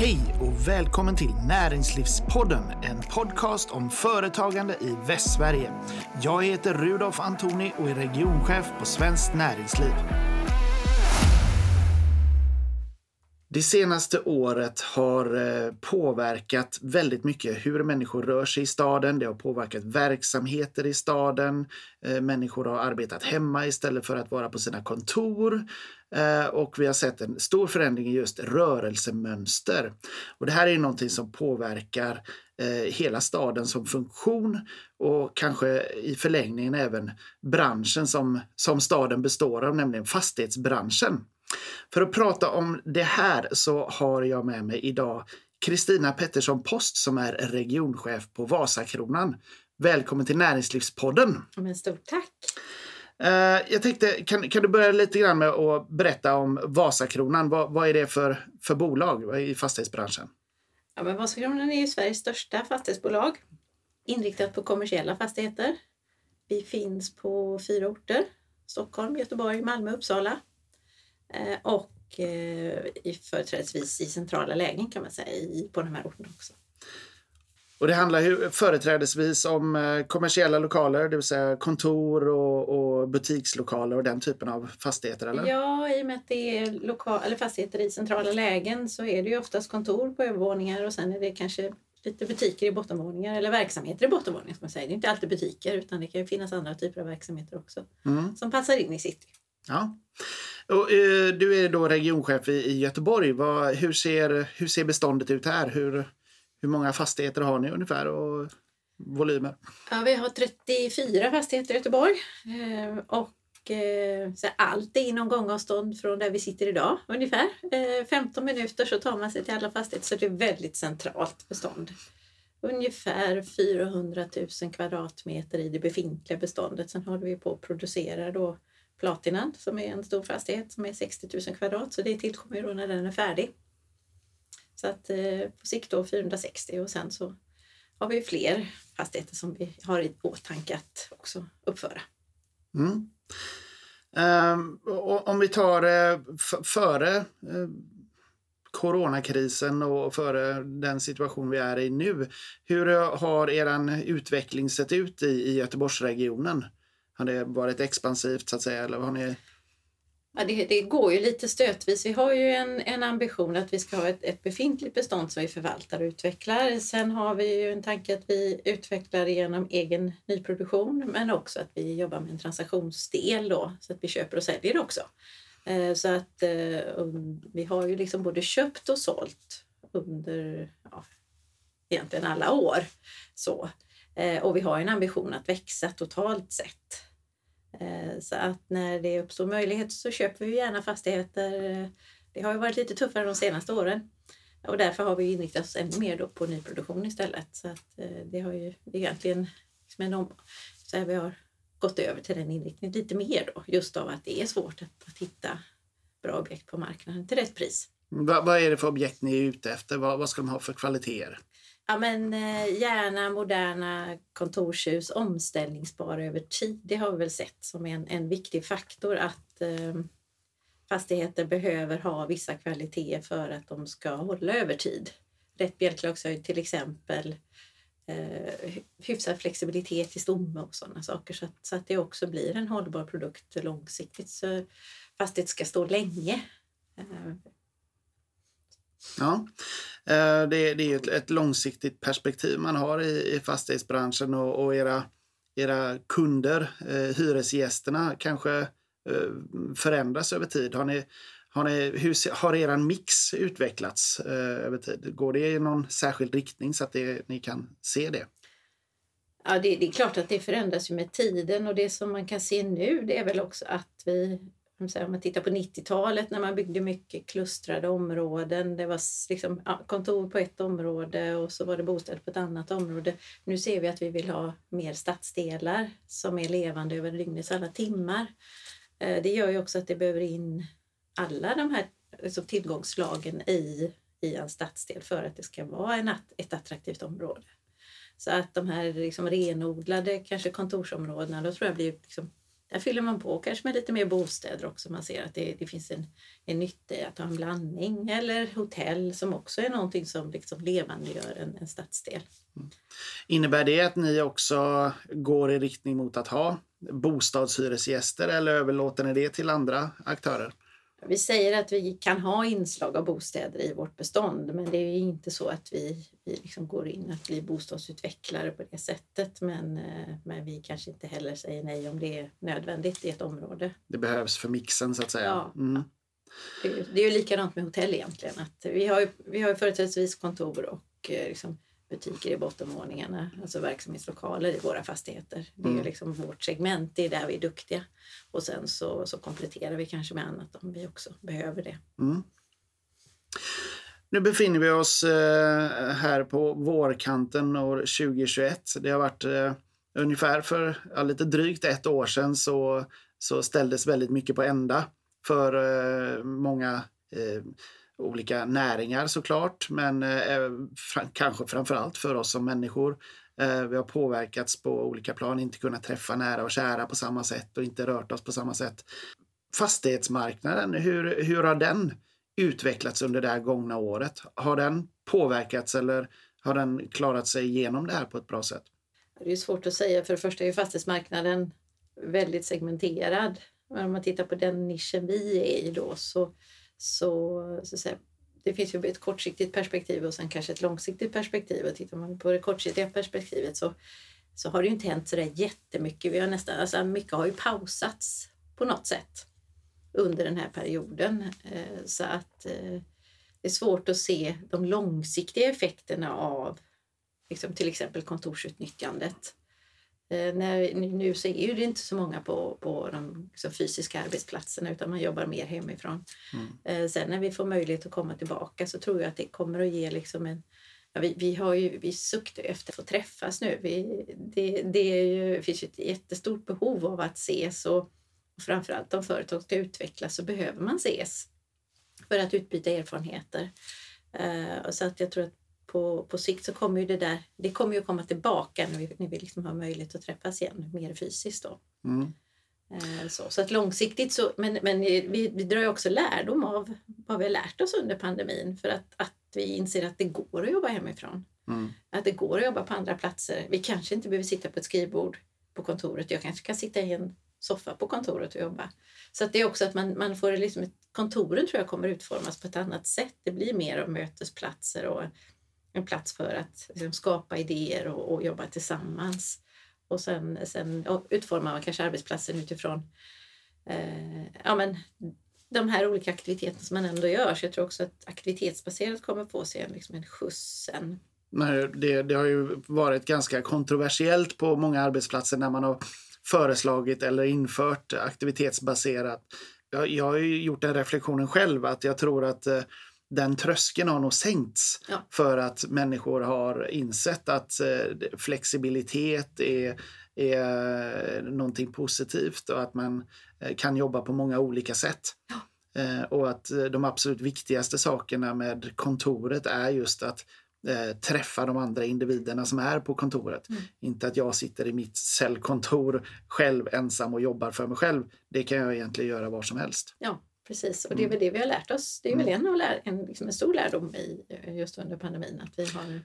Hej och välkommen till Näringslivspodden, en podcast om företagande i Västsverige. Jag heter Rudolf Antoni och är regionchef på Svenskt Näringsliv. Det senaste året har eh, påverkat väldigt mycket hur människor rör sig i staden. Det har påverkat verksamheter i staden. Eh, människor har arbetat hemma istället för att vara på sina kontor. Eh, och vi har sett en stor förändring i just rörelsemönster. Och det här är någonting som påverkar hela staden som funktion och kanske i förlängningen även branschen som, som staden består av, nämligen fastighetsbranschen. För att prata om det här så har jag med mig idag Kristina Pettersson Post som är regionchef på Vasakronan. Välkommen till Näringslivspodden! Men stort tack! Eh, jag tänkte, kan, kan du börja lite grann med att berätta om Vasakronan? Vad, vad är det för, för bolag i fastighetsbranschen? Ja, men Vasakronan är ju Sveriges största fastighetsbolag inriktat på kommersiella fastigheter. Vi finns på fyra orter. Stockholm, Göteborg, Malmö, Uppsala. Eh, och eh, i, företrädesvis i centrala lägen kan man säga på de här orterna också. Och det handlar ju företrädesvis om eh, kommersiella lokaler, det vill säga kontor och, och, butikslokaler och den typen av fastigheter? Eller? Ja, i och med att det är lokal, eller fastigheter i centrala lägen så är det ju oftast kontor på övervåningar och sen är det kanske lite butiker i bottenvåningar eller verksamheter i bottenvåningar. Som man säger. Det är inte alltid butiker utan det kan finnas andra typer av verksamheter också mm. som passar in i city. Ja. Och, eh, du är då regionchef i, i Göteborg. Vad, hur, ser, hur ser beståndet ut här? Hur, hur många fastigheter har ni ungefär och volymer? Ja, vi har 34 fastigheter i Göteborg. Eh, och eh, så allt är inom gångavstånd från där vi sitter idag ungefär. Eh, 15 minuter så tar man sig till alla fastigheter så det är väldigt centralt bestånd. Ungefär 400 000 kvadratmeter i det befintliga beståndet. Sen håller vi på att producera då Platinan som är en stor fastighet som är 60 000 kvadrat så det tillkommer ju då när den är färdig. Så att eh, på sikt då 460 och sen så har vi fler fastigheter som vi har i åtanke att också uppföra. Mm. Um, om vi tar eh, före eh, coronakrisen och före den situation vi är i nu. Hur har er utveckling sett ut i, i Göteborgsregionen? Har det varit expansivt så att säga? Eller har ni... Ja, det, det, går ju lite stötvis. Vi har ju en, en ambition att vi ska ha ett, ett befintligt bestånd som vi förvaltar och utvecklar. Sen har vi ju en tanke att vi utvecklar genom egen nyproduktion men också att vi jobbar med en transaktionsdel då, så att vi köper och säljer också. Eh, så att eh, um, vi har ju liksom både köpt och sålt under ja, egentligen alla år. Så. Eh, och vi har en ambition att växa totalt sett. Eh, så att när det uppstår möjlighet så köper vi gärna fastigheter. Det har ju varit lite tuffare de senaste åren och därför har vi inriktat oss ännu mer då på nyproduktion istället. Så att eh, det har ju egentligen liksom en om, så här vi har gått över till den inriktningen lite mer då, just av att det är svårt att, att hitta bra objekt på marknaden till rätt pris. Vad, vad är det för objekt ni är ute efter? Vad, vad ska de ha för kvaliteter? Ja, men eh, gärna moderna kontorshus, omställningsbara över tid. Det har vi väl sett som en, en viktig faktor att eh, fastigheter behöver ha vissa kvaliteter för att de ska hålla över tid. Rätt bjälklagshöjd till exempel, eh, hyfsad flexibilitet i stomme och sådana saker så att, så att det också blir en hållbar produkt långsiktigt. Så fastighet ska stå länge. Eh, Ja, eh, det, det är ett, ett, långsiktigt perspektiv man har i, i fastighetsbranschen och, och era, era kunder, eh, hyresgästerna, kanske eh, förändras över tid. Har, ni, har, ni, hur har er mix utvecklats eh, över tid? Går det i någon särskild riktning så att det, ni kan se det? Ja, det, det, är klart att det förändras ju med tiden och det som man kan se nu det är väl också att vi om man tittar på 90-talet när man byggde mycket klustrade områden. Det var liksom, ja, kontor på ett område och så var det bostäder på ett annat område. Nu ser vi att vi vill ha mer stadsdelar som är levande över dygnets alla timmar. Eh, det gör ju också att det behöver in alla de här alltså, tillgångslagen i, i en stadsdel för att det ska vara en, ett attraktivt område. Så att de här liksom renodlade kanske kontorsområdena, då tror jag blir liksom där fyller man på kanske med lite mer bostäder också. Man ser att det, det finns en, en nytta i att ha en blandning. Eller hotell som också är någonting som liksom levandegör en, en stadsdel. Mm. Innebär det att ni också går i riktning mot att ha bostadshyresgäster eller överlåter ni det till andra aktörer? Vi säger att vi kan ha inslag av bostäder i vårt bestånd men det är inte så att vi, vi liksom går in att bli bostadsutvecklare på det sättet. Men, eh, men vi kanske inte heller säger nej om det är nödvändigt i ett område. Det behövs för mixen så att säga. Ja. Mm. Det, det är ju likadant med hotell egentligen. Att vi har vi har företrädesvis kontor och eh, liksom, butiker i bottenvåningarna, alltså verksamhetslokaler i våra fastigheter. Det är mm. liksom vårt segment, det är där vi är duktiga. Och sen så, så kompletterar vi kanske med annat om vi också behöver det. Mm. Nu befinner vi oss eh, här på vårkanten år 2021. Det har varit eh, ungefär för ja, lite drygt ett år sedan så, så ställdes väldigt mycket på ända för eh, många olika näringar såklart, men eh, eh, fram, kanske framförallt för oss som människor. Eh, vi har påverkats på olika plan, inte kunnat träffa nära och kära på samma sätt och inte rört oss på samma sätt. Fastighetsmarknaden, hur, hur har den utvecklats under det här gångna året? Har den påverkats eller har den klarat sig igenom det här på ett bra sätt? Det är svårt att säga. För det första är fastighetsmarknaden väldigt segmenterad. Men om man tittar på den nischen vi är i då så så, så säga, det finns ju ett kortsiktigt perspektiv och sen kanske ett långsiktigt perspektiv. Och tittar man på det kortsiktiga perspektivet så, så har det ju inte hänt så där jättemycket. Vi har nästan, alltså mycket har ju pausats på något sätt under den här perioden. Eh, så att eh, det är svårt att se de långsiktiga effekterna av liksom till exempel kontorsutnyttjandet. Eh, när, nu så är det inte så många på, på de liksom, fysiska arbetsplatserna utan man jobbar mer hemifrån. Mm. Eh, sen när vi får möjlighet att komma tillbaka så tror jag att det kommer att ge liksom en Ja, vi, vi, har ju, vi suktar efter att få träffas nu. Vi, det, det, ju, finns ju ett jättestort behov av att ses och, och framförallt om företag ska utvecklas så behöver man ses för att utbyta erfarenheter. Uh, så att jag tror att på, på sikt så kommer ju det där, det kommer ju komma tillbaka när vi, när vi liksom har möjlighet att träffas igen mer fysiskt då. Mm. Eh, så, så att långsiktigt så, men, men vi, vi drar ju också lärdom av vad vi har lärt oss under pandemin för att, att vi inser att det går att jobba hemifrån. Mm. Att det går att jobba på andra platser. Vi kanske inte behöver sitta på ett skrivbord på kontoret. Jag kanske kan sitta i en soffa på kontoret och jobba. Så att det är också att man, man får liksom kontoren tror jag kommer utformas på ett annat sätt. Det blir mer av mötesplatser och en plats för att liksom, skapa idéer och, och, jobba tillsammans. Och sen, sen och utformar man kanske arbetsplatsen utifrån eh, ja, men, de här olika aktiviteterna som man ändå gör. Så jag tror också att aktivitetsbaserat kommer få sig en, liksom en skjuts sen. Det, det har ju varit ganska kontroversiellt på många arbetsplatser när man har föreslagit eller infört aktivitetsbaserat. Jag, jag har gjort den reflektionen själv att jag tror att eh, den tröskeln har nog sänkts ja. för att människor har insett att eh, flexibilitet är, är någonting positivt och att man eh, kan jobba på många olika sätt. Ja. Eh, och att de absolut viktigaste sakerna med kontoret är just att träffa de andra individerna som är på kontoret. Mm. Inte att jag sitter i mitt cellkontor själv ensam och jobbar för mig själv. Det kan jag egentligen göra var som helst. Ja, Precis, och det är mm. väl det vi har lärt oss. Det är väl mm. en, av lär, en, liksom en stor lärdom i, just under pandemin att vi har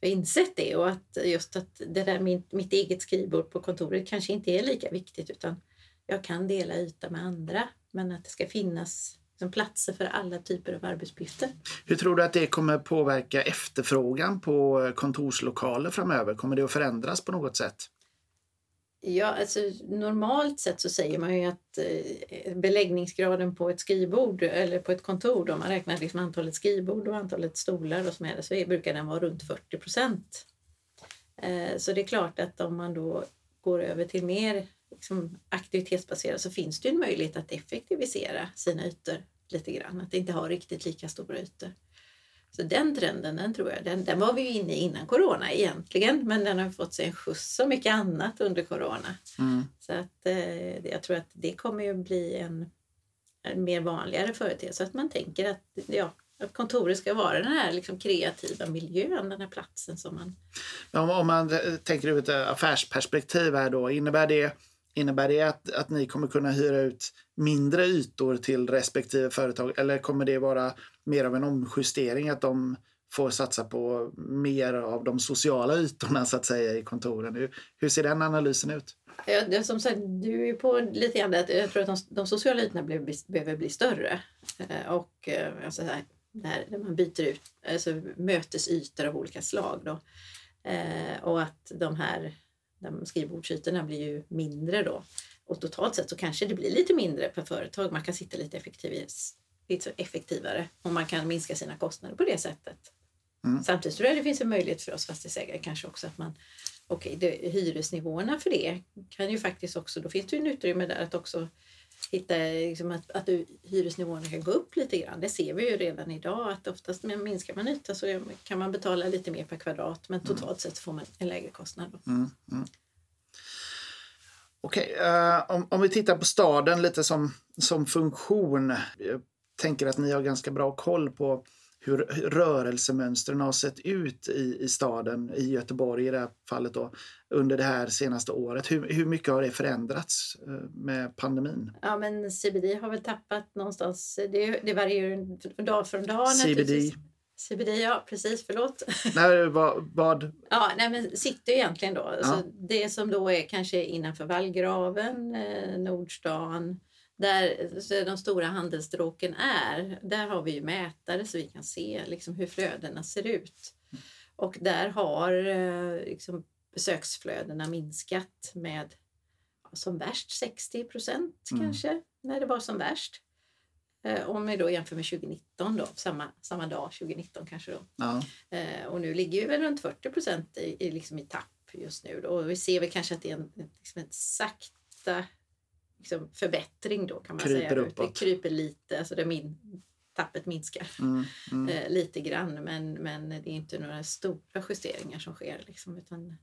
insett det och att just att det där mitt, mitt eget skrivbord på kontoret kanske inte är lika viktigt utan jag kan dela yta med andra men att det ska finnas liksom, platser för alla typer av arbetsuppgifter. Hur tror du att det kommer påverka efterfrågan på kontorslokaler framöver? Kommer det att förändras på något sätt? Ja, alltså, normalt sett så säger man ju att eh, beläggningsgraden på ett skrivbord eller på ett kontor, om man räknar liksom antalet skrivbord och antalet stolar och så, med, så brukar den vara runt 40 procent. Eh, så det är klart att om man då går över till mer liksom, aktivitetsbaserat så finns det en möjlighet att effektivisera sina ytor lite grann, att inte ha riktigt lika stora ytor. Så den trenden, den tror jag, den, den var vi ju inne i innan corona egentligen, men den har fått sig en skjuts så mycket annat under corona. Mm. Så att eh, jag tror att det kommer ju bli en, en mer vanligare företeelse, att man tänker att, ja, att kontoret ska vara den här liksom kreativa miljön, den här platsen som man... Om, om man tänker ur ett affärsperspektiv här då, innebär det Innebär det att, att ni kommer kunna hyra ut mindre ytor till respektive företag eller kommer det vara mer av en omjustering att de får satsa på mer av de sociala ytorna så att säga i kontoren? Hur, hur ser den analysen ut? Ja, som sagt, du är på lite grann att jag tror att de, de sociala ytorna behöver, behöver bli större. Eh, och eh, alltså här, där man byter ut alltså mötesytor av olika slag. Då. Eh, och att de här skrivbordsytorna blir ju mindre då. Och totalt sett så kanske det blir lite mindre per företag. Man kan sitta lite, effektivare och man kan minska sina kostnader på det sättet. Mm. Samtidigt tror jag det finns en möjlighet för oss fastighetsägare kanske också att man okej, okay, hyresnivåerna för det kan ju faktiskt också, då finns det ju en utrymme där att också hitta liksom att, att hyresnivåerna kan gå upp lite grann. Det ser vi ju redan idag att oftast minskar man yta så kan man betala lite mer per kvadrat men totalt mm. sett får man en lägre kostnad. Mm, mm. Okej, okay, uh, eh, om, om vi tittar på staden lite som, som funktion. Jag tänker att ni har ganska bra koll på hur rörelsemönstren har sett ut i, i staden, i Göteborg i det här fallet då, under det här senaste året. Hur, hur mycket har det förändrats eh, med pandemin? Ja, men CBD har väl tappat någonstans, det, det varierar från dag från dag. CBD? CBD, ja precis, förlåt. Nej, vad, vad? Ja, nej, men city egentligen då. Ja. Så det som då är kanske innanför vallgraven, eh, Nordstan, där de stora handelsstråken är, där har vi mätare så vi kan se liksom hur flödena ser ut. Och där har eh, liksom, besöksflödena minskat med som värst 60 procent mm. kanske, när det var som värst. Eh, om vi då jämför med 2019, då, samma, samma dag 2019 kanske. Då. Ja. Eh, och nu ligger vi väl runt 40 procent i, i, liksom i tapp just nu. Då. Och vi ser väl kanske att det är en, liksom ett sakta liksom förbättring då kan man kryper säga. Uppåt. Det kryper lite, alltså det min, tappet minskar mm, mm. Eh, lite grann men, men det är inte några stora justeringar som sker. Liksom, utan,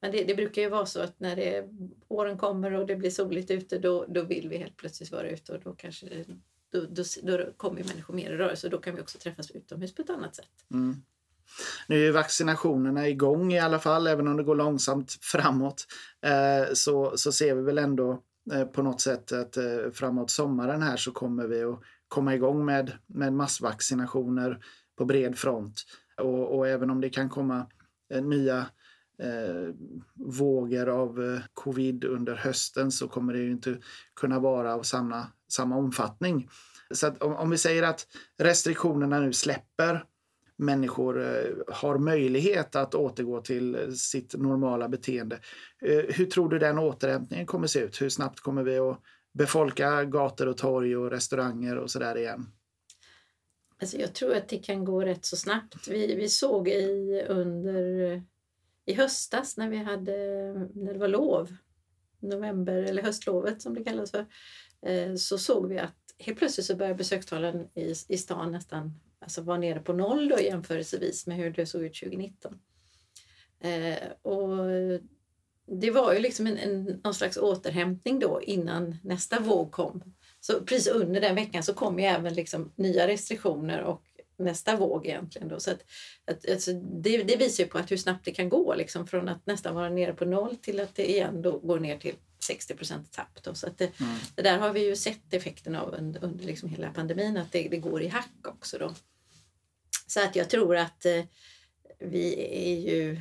men det, det, brukar ju vara så att när det, åren kommer och det blir soligt ute då, då vill vi helt plötsligt vara ute och då kanske det, då, då, då kommer människor mer i rörelse och då kan vi också träffas utomhus på ett annat sätt. Mm. Nu är vaccinationerna igång i alla fall, även om det går långsamt framåt. Eh, så, så ser vi väl ändå Eh, på något sätt att eh, framåt sommaren här så kommer vi att komma igång med, med massvaccinationer på bred front. Och, och även om det kan komma eh, nya eh, vågor av covid under hösten så kommer det ju inte kunna vara av samma, samma omfattning. Så om, om vi säger att restriktionerna nu släpper människor eh, har möjlighet att återgå till sitt normala beteende. Eh, hur tror du den återhämtningen kommer se ut? Hur snabbt kommer vi att befolka gator och torg och restauranger och sådär igen? Alltså jag tror att det kan gå rätt så snabbt. Vi, vi såg i, under i höstas när vi hade när det var lov, november eller höstlovet som det kallas för, eh, så såg vi att helt plötsligt så började besökstalen i, i stan nästan alltså var nere på noll då jämförelsevis med hur det såg ut 2019. Eh, och det var ju liksom en, en, någon slags återhämtning då innan nästa våg kom. Så precis under den veckan så kom ju även liksom nya restriktioner och nästa våg egentligen. Då. Så att, att, alltså det, det, visar ju på att hur snabbt det kan gå liksom från att nästan vara nere på noll till att det igen då går ner till 60 tapp. Då. Så att det, mm. det, där har vi ju sett effekten av under, under liksom hela pandemin att det, det går i hack också. Då. Så att jag tror att eh, vi är ju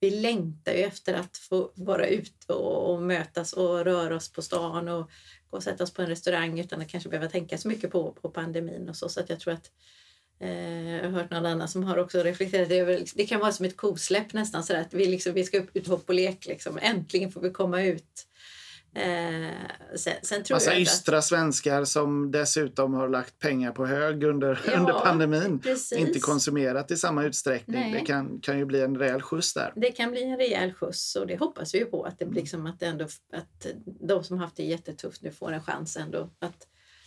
vi längtar ju efter att få vara ute och, och, mötas och röra oss på stan och gå och sätta oss på en restaurang utan att kanske behöva tänka så mycket på, på pandemin och så. Så att jag tror att eh, jag har hört någon annan som har också reflekterat över liksom, det kan vara som ett kosläpp nästan så att vi, liksom, vi ska upp ut hopp och lek liksom. Äntligen får vi komma ut Eh, sen, sen Massa jag ystra svenskar som dessutom har lagt pengar på hög under, ja, under pandemin. Precis. Inte konsumerat i samma utsträckning. Nej. Det kan, kan ju bli en rejäl skjuts där. Det kan bli en rejäl skjuts och det hoppas vi på. Att, det, liksom, att, det ändå, att de som haft det jättetufft nu får en chans ändå att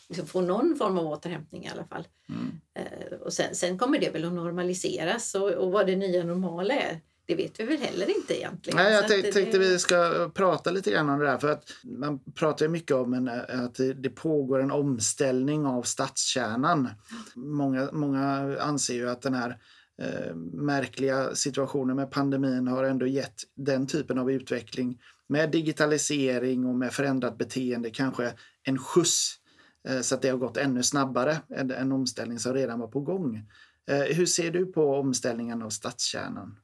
liksom få någon form av återhämtning i alla fall. Mm. Eh, och sen, sen, kommer det väl att normaliseras och, och vad det nya normala är det vet vi väl heller inte egentligen. Nej, jag tänkte det... vi ska prata lite grann om det där. För att man pratar mycket om en, att det pågår en omställning av stadskärnan. Många, många anser ju att den här eh, märkliga situationer med pandemin har ändå gett den typen av utveckling med digitalisering och med förändrat beteende kanske en skjuts eh, så att det har gått ännu snabbare än en omställning som redan var på gång. Eh, hur ser du på omställningen av stadskärnan?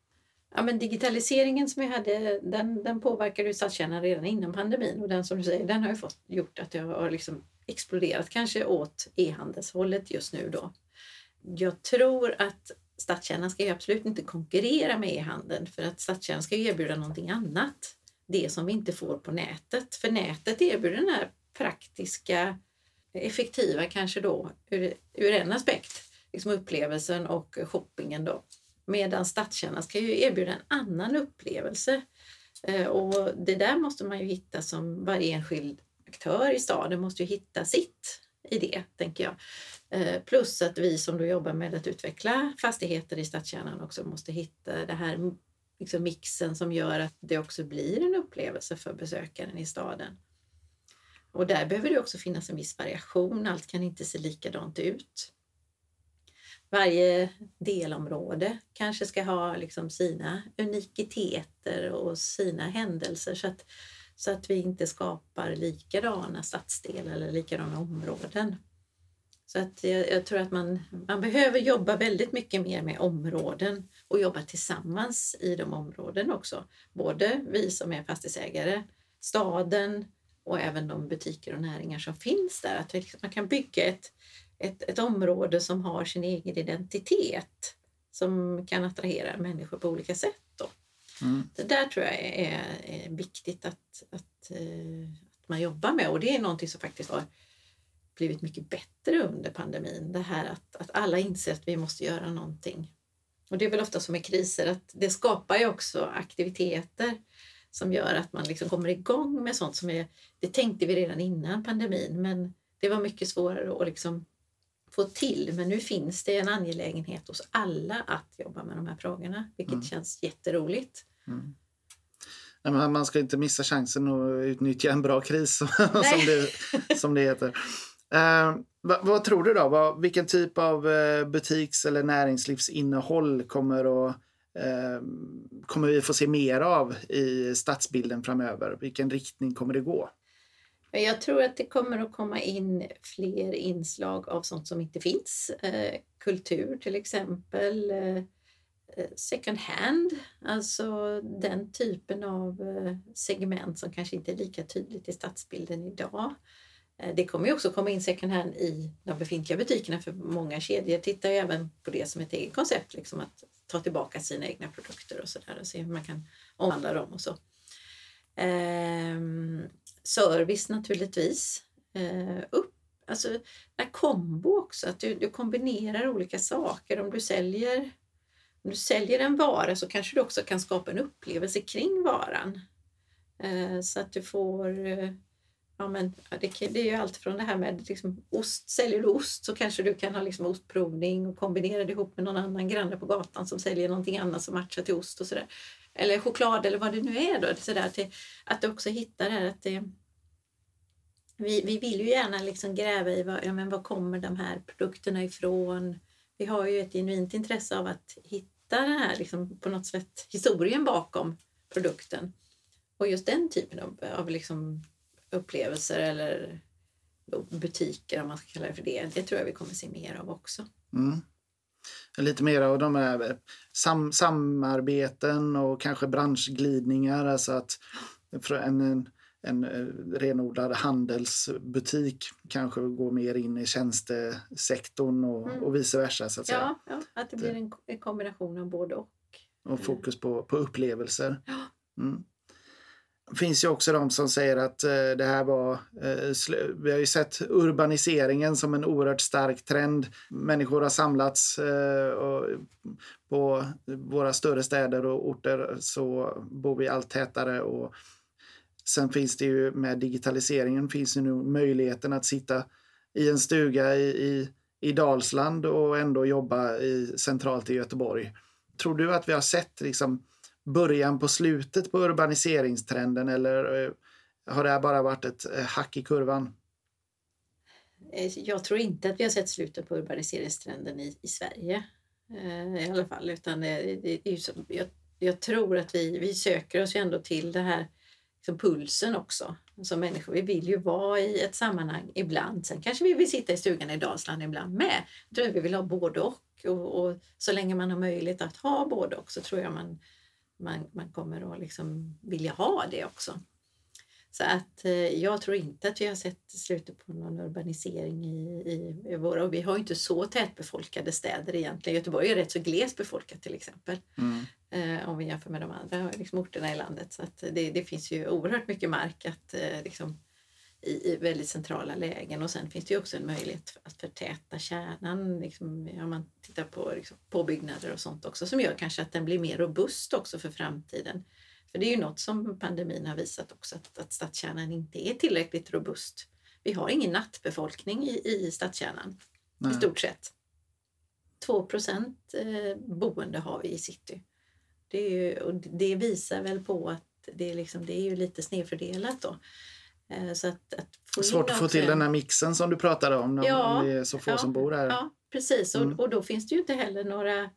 Ja, men digitaliseringen som vi hade, den, den påverkade ju stadskärnan redan innan pandemin och den som du säger, den har ju fått, gjort att det har liksom exploderat kanske åt e-handelshållet just nu då. Jag tror att stadskärnan ska ju absolut inte konkurrera med e-handeln för att stadskärnan ska erbjuda någonting annat. Det som vi inte får på nätet. För nätet erbjuder den här praktiska, effektiva kanske då ur, ur en aspekt, liksom upplevelsen och shoppingen då. Medan stadskärnan ska ju erbjuda en annan upplevelse. Eh, och det där måste man ju hitta som varje enskild aktör i staden måste ju hitta sitt i det, tänker jag. Eh, plus att vi som då jobbar med att utveckla fastigheter i stadskärnan också måste hitta det här liksom mixen som gör att det också blir en upplevelse för besökaren i staden. Och där behöver det också finnas en viss variation. Allt kan inte se likadant ut. Varje delområde kanske ska ha liksom sina unikiteter och sina händelser så att, så att vi inte skapar likadana stadsdelar eller likadana områden. Så att jag, jag, tror att man, man behöver jobba väldigt mycket mer med områden och jobba tillsammans i de områden också. Både vi som är fastighetsägare, staden och även de butiker och näringar som finns där. Att liksom, man kan bygga ett, ett, ett område som har sin egen identitet som kan attrahera människor på olika sätt. Då. Mm. Det där tror jag är, är viktigt att, att, eh, att man jobbar med och det är någonting som faktiskt har blivit mycket bättre under pandemin. Det här att, att alla inser att vi måste göra någonting. Och det är väl ofta som med kriser att det skapar ju också aktiviteter som gör att man liksom kommer igång med sånt som är, det tänkte vi redan innan pandemin men det var mycket svårare att liksom få till. Men nu finns det en angelägenhet hos alla att jobba med de här frågorna, vilket mm. känns jätteroligt. Mm. man ska inte missa chansen att utnyttja en bra kris som, det, som det heter. Uh, vad, vad, tror du då? Vad, vilken typ av uh, butiks eller näringslivsinnehåll kommer, att, uh, kommer vi få se mer av i stadsbilden framöver? Vilken riktning kommer det gå? Jag tror att det kommer att komma in fler inslag av sånt som inte finns. Eh, kultur till exempel. Eh, eh, second hand, alltså den typen av segment som kanske inte är lika tydligt i stadsbilden idag. Det kommer ju också komma in second hand i de befintliga butikerna för många kedjor tittar ju även på det som ett eget koncept, liksom att ta tillbaka sina egna produkter och sådär och se hur man kan omvandla dem och så. Ehm, Service naturligtvis. Eh, upp, alltså en kombo också, att du, du kombinerar olika saker. Om du säljer om du säljer en vara så kanske du också kan skapa en upplevelse kring varan. Eh, så att du får eh, Ja, men det, det är ju allt från det här med liksom, ost. Säljer du ost så kanske du kan ha liksom ostprovning och kombinera det ihop med någon annan granne på gatan som säljer någonting annat som matchar till ost och sådär. Eller choklad eller vad det nu är. Då, så där, till, att du också hittar det här att det, vi, vi vill ju gärna liksom gräva i vad, ja, men vad kommer de här produkterna ifrån. Vi har ju ett genuint intresse av att hitta den här liksom, på något sätt historien bakom produkten. Och just den typen av, av liksom, upplevelser eller butiker om man ska kalla det för det. Det tror jag vi kommer se mer av också. Mm. Lite mer av de här sam samarbeten och kanske branschglidningar. Alltså att en, en, en renodlad handelsbutik kanske går mer in i tjänstesektorn och, mm. och vice versa. Så att ja, ja, att det blir en, en kombination av både och. Och fokus på, på upplevelser. Ja. Mm finns ju också de som säger att eh, det här var... Eh, vi har ju sett urbaniseringen som en oerhört stark trend. Människor har samlats eh, och på våra större städer och orter så bor vi allt tätare. Och sen finns det ju med digitaliseringen finns ju nu möjligheten att sitta i en stuga i, i, i Dalsland och ändå jobba i, centralt i Göteborg. Tror du att vi har sett liksom, början på slutet på urbaniseringstrenden eller eh, har det här bara varit ett eh, hack i kurvan? Eh, jag tror inte att vi har sett slutet på urbaniseringstrenden i, i Sverige. i alla fall. Utan det, det, det jag, jag, tror att vi, vi söker oss ju ändå till det här liksom pulsen också. Som människor, vi vill ju vara i ett sammanhang ibland. Sen kanske vi vill sitta i stugan i Dalsland ibland med. Jag tror att vi vill ha både och. Och, och så länge man har möjlighet att ha både och så tror jag man, man, man kommer att liksom vilja ha det också. Så att eh, jag tror inte att vi har sett slutet på någon urbanisering i, i, i våra... Och vi har ju inte så tätbefolkade städer egentligen. Göteborg är rätt så glest befolkat till exempel. Mm. Eh, om vi jämför med de andra liksom, orterna i landet. Så det, det finns ju oerhört mycket mark att eh, liksom, i, i, väldigt centrala lägen och sen finns det ju också en möjlighet att förtäta kärnan. Liksom, om man tittar på liksom, påbyggnader och sånt också som gör kanske att den blir mer robust också för framtiden. För det är ju något som pandemin har visat också, att, att stadskärnan inte är tillräckligt robust. Vi har ingen nattbefolkning i, i stadskärnan Nej. i stort sett. 2 eh, boende har vi i city. Det, är ju, och det visar väl på att det är, liksom, det är ju lite snedfördelat då. Eh, så att, att Svårt att få till den här mixen som du pratade om, ja, om det är så få ja, som bor här. Ja, precis. Mm. Och, och då finns det ju inte heller några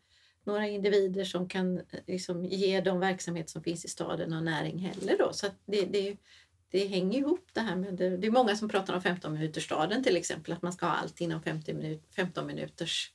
några individer som kan eh, liksom ge de verksamheter som finns i staden och näring heller. Då. Så det, det, det hänger ihop det här med det. Det är många som pratar om 15 minuters staden till exempel, att man ska ha allt inom 50 minut, 15 minuters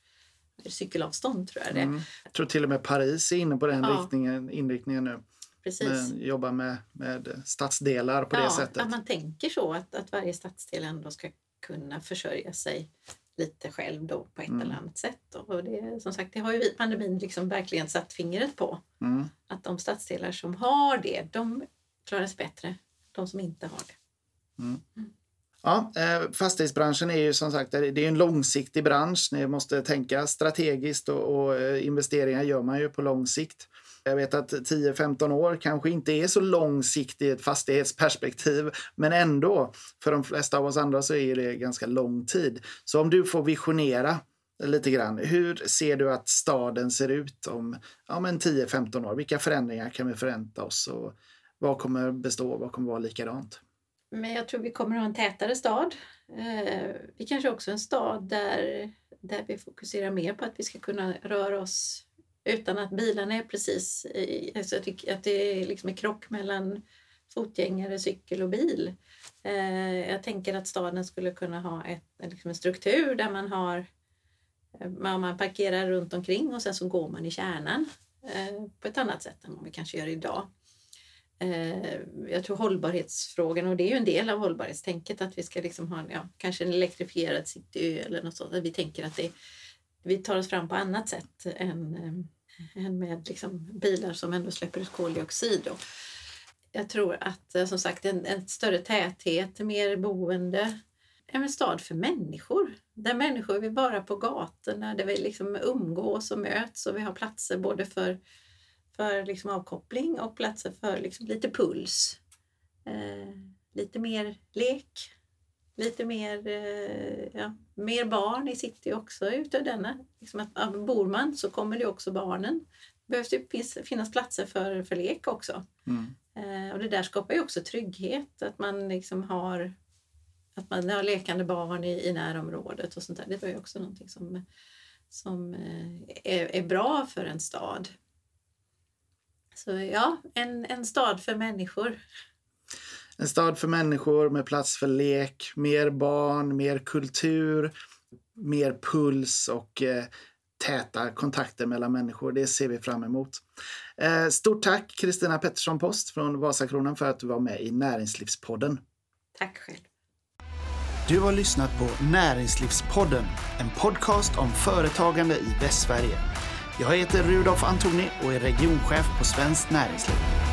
cykelavstånd tror jag det mm. Jag tror till och med Paris är inne på den ja. riktningen, inriktningen nu. Precis. Men jobba med, med stadsdelar på ja, det sättet. Att man tänker så att, att varje stadsdel ändå ska kunna försörja sig lite själv då på ett mm. eller annat sätt. Och det, som sagt, det har ju pandemin liksom verkligen satt fingret på. Mm. Att de stadsdelar som har det, de klarar sig bättre. De som inte har det. Mm. mm. Ja, eh, fastighetsbranschen är ju som sagt det är en långsiktig bransch. Ni måste tänka strategiskt och, och eh, investeringar gör man ju på lång sikt. Jag vet att 10-15 år kanske inte är så långsiktigt i ett fastighetsperspektiv, men ändå, för de flesta av oss andra så är det ganska lång tid. Så om du får visionera lite grann, hur ser du att staden ser ut om ja, 10-15 år? Vilka förändringar kan vi förvänta oss och vad kommer bestå, vad kommer vara likadant? Men jag tror vi kommer att ha en tätare stad. Eh, vi kanske också en stad där, där vi fokuserar mer på att vi ska kunna röra oss utan att bilarna är precis i, alltså att det är liksom en krock mellan fotgängare, cykel och bil. Eh, jag tänker att staden skulle kunna ha ett, liksom en struktur där man har eh, man parkerar runt omkring och sen så går man i kärnan eh, på ett annat sätt än vad vi kanske gör idag. Eh, jag tror hållbarhetsfrågan, och det är ju en del av hållbarhetstänket, att vi ska liksom ha ja, kanske en elektrifierad city eller något sånt. Att vi tänker att det, vi tar oss fram på annat sätt än eh, än med liksom bilar som ändå släpper ut koldioxid. Och jag tror att eh, som sagt en, en större täthet, mer boende, en stad för människor. Där människor vill vara på gatorna, där vi liksom umgås och möts och vi har platser både för, för liksom avkoppling och platser för liksom lite puls. Eh, lite mer lek, lite mer, eh, ja, mer barn i city också utav denna. Liksom att, bor man så kommer det också barnen. Det behövs det finnas platser för, för lek också. Mm. Eh, och det där skapar ju också trygghet, att man liksom har att man har lekande barn i, i närområdet och sånt där. Det var ju också någonting som, som eh, är, är bra för en stad. Så ja, en, en stad för människor. En stad för människor med plats för lek, mer barn, mer kultur, mer puls och eh, täta kontakter mellan människor. Det ser vi fram emot. Eh, stort tack Kristina Pettersson Post från Vasakronan för att du var med i Näringslivspodden. Tack själv. Du har lyssnat på Näringslivspodden, en podcast om företagande i Västsverige. Jag heter Rudolf Antoni och är regionchef på Svenskt Näringsliv.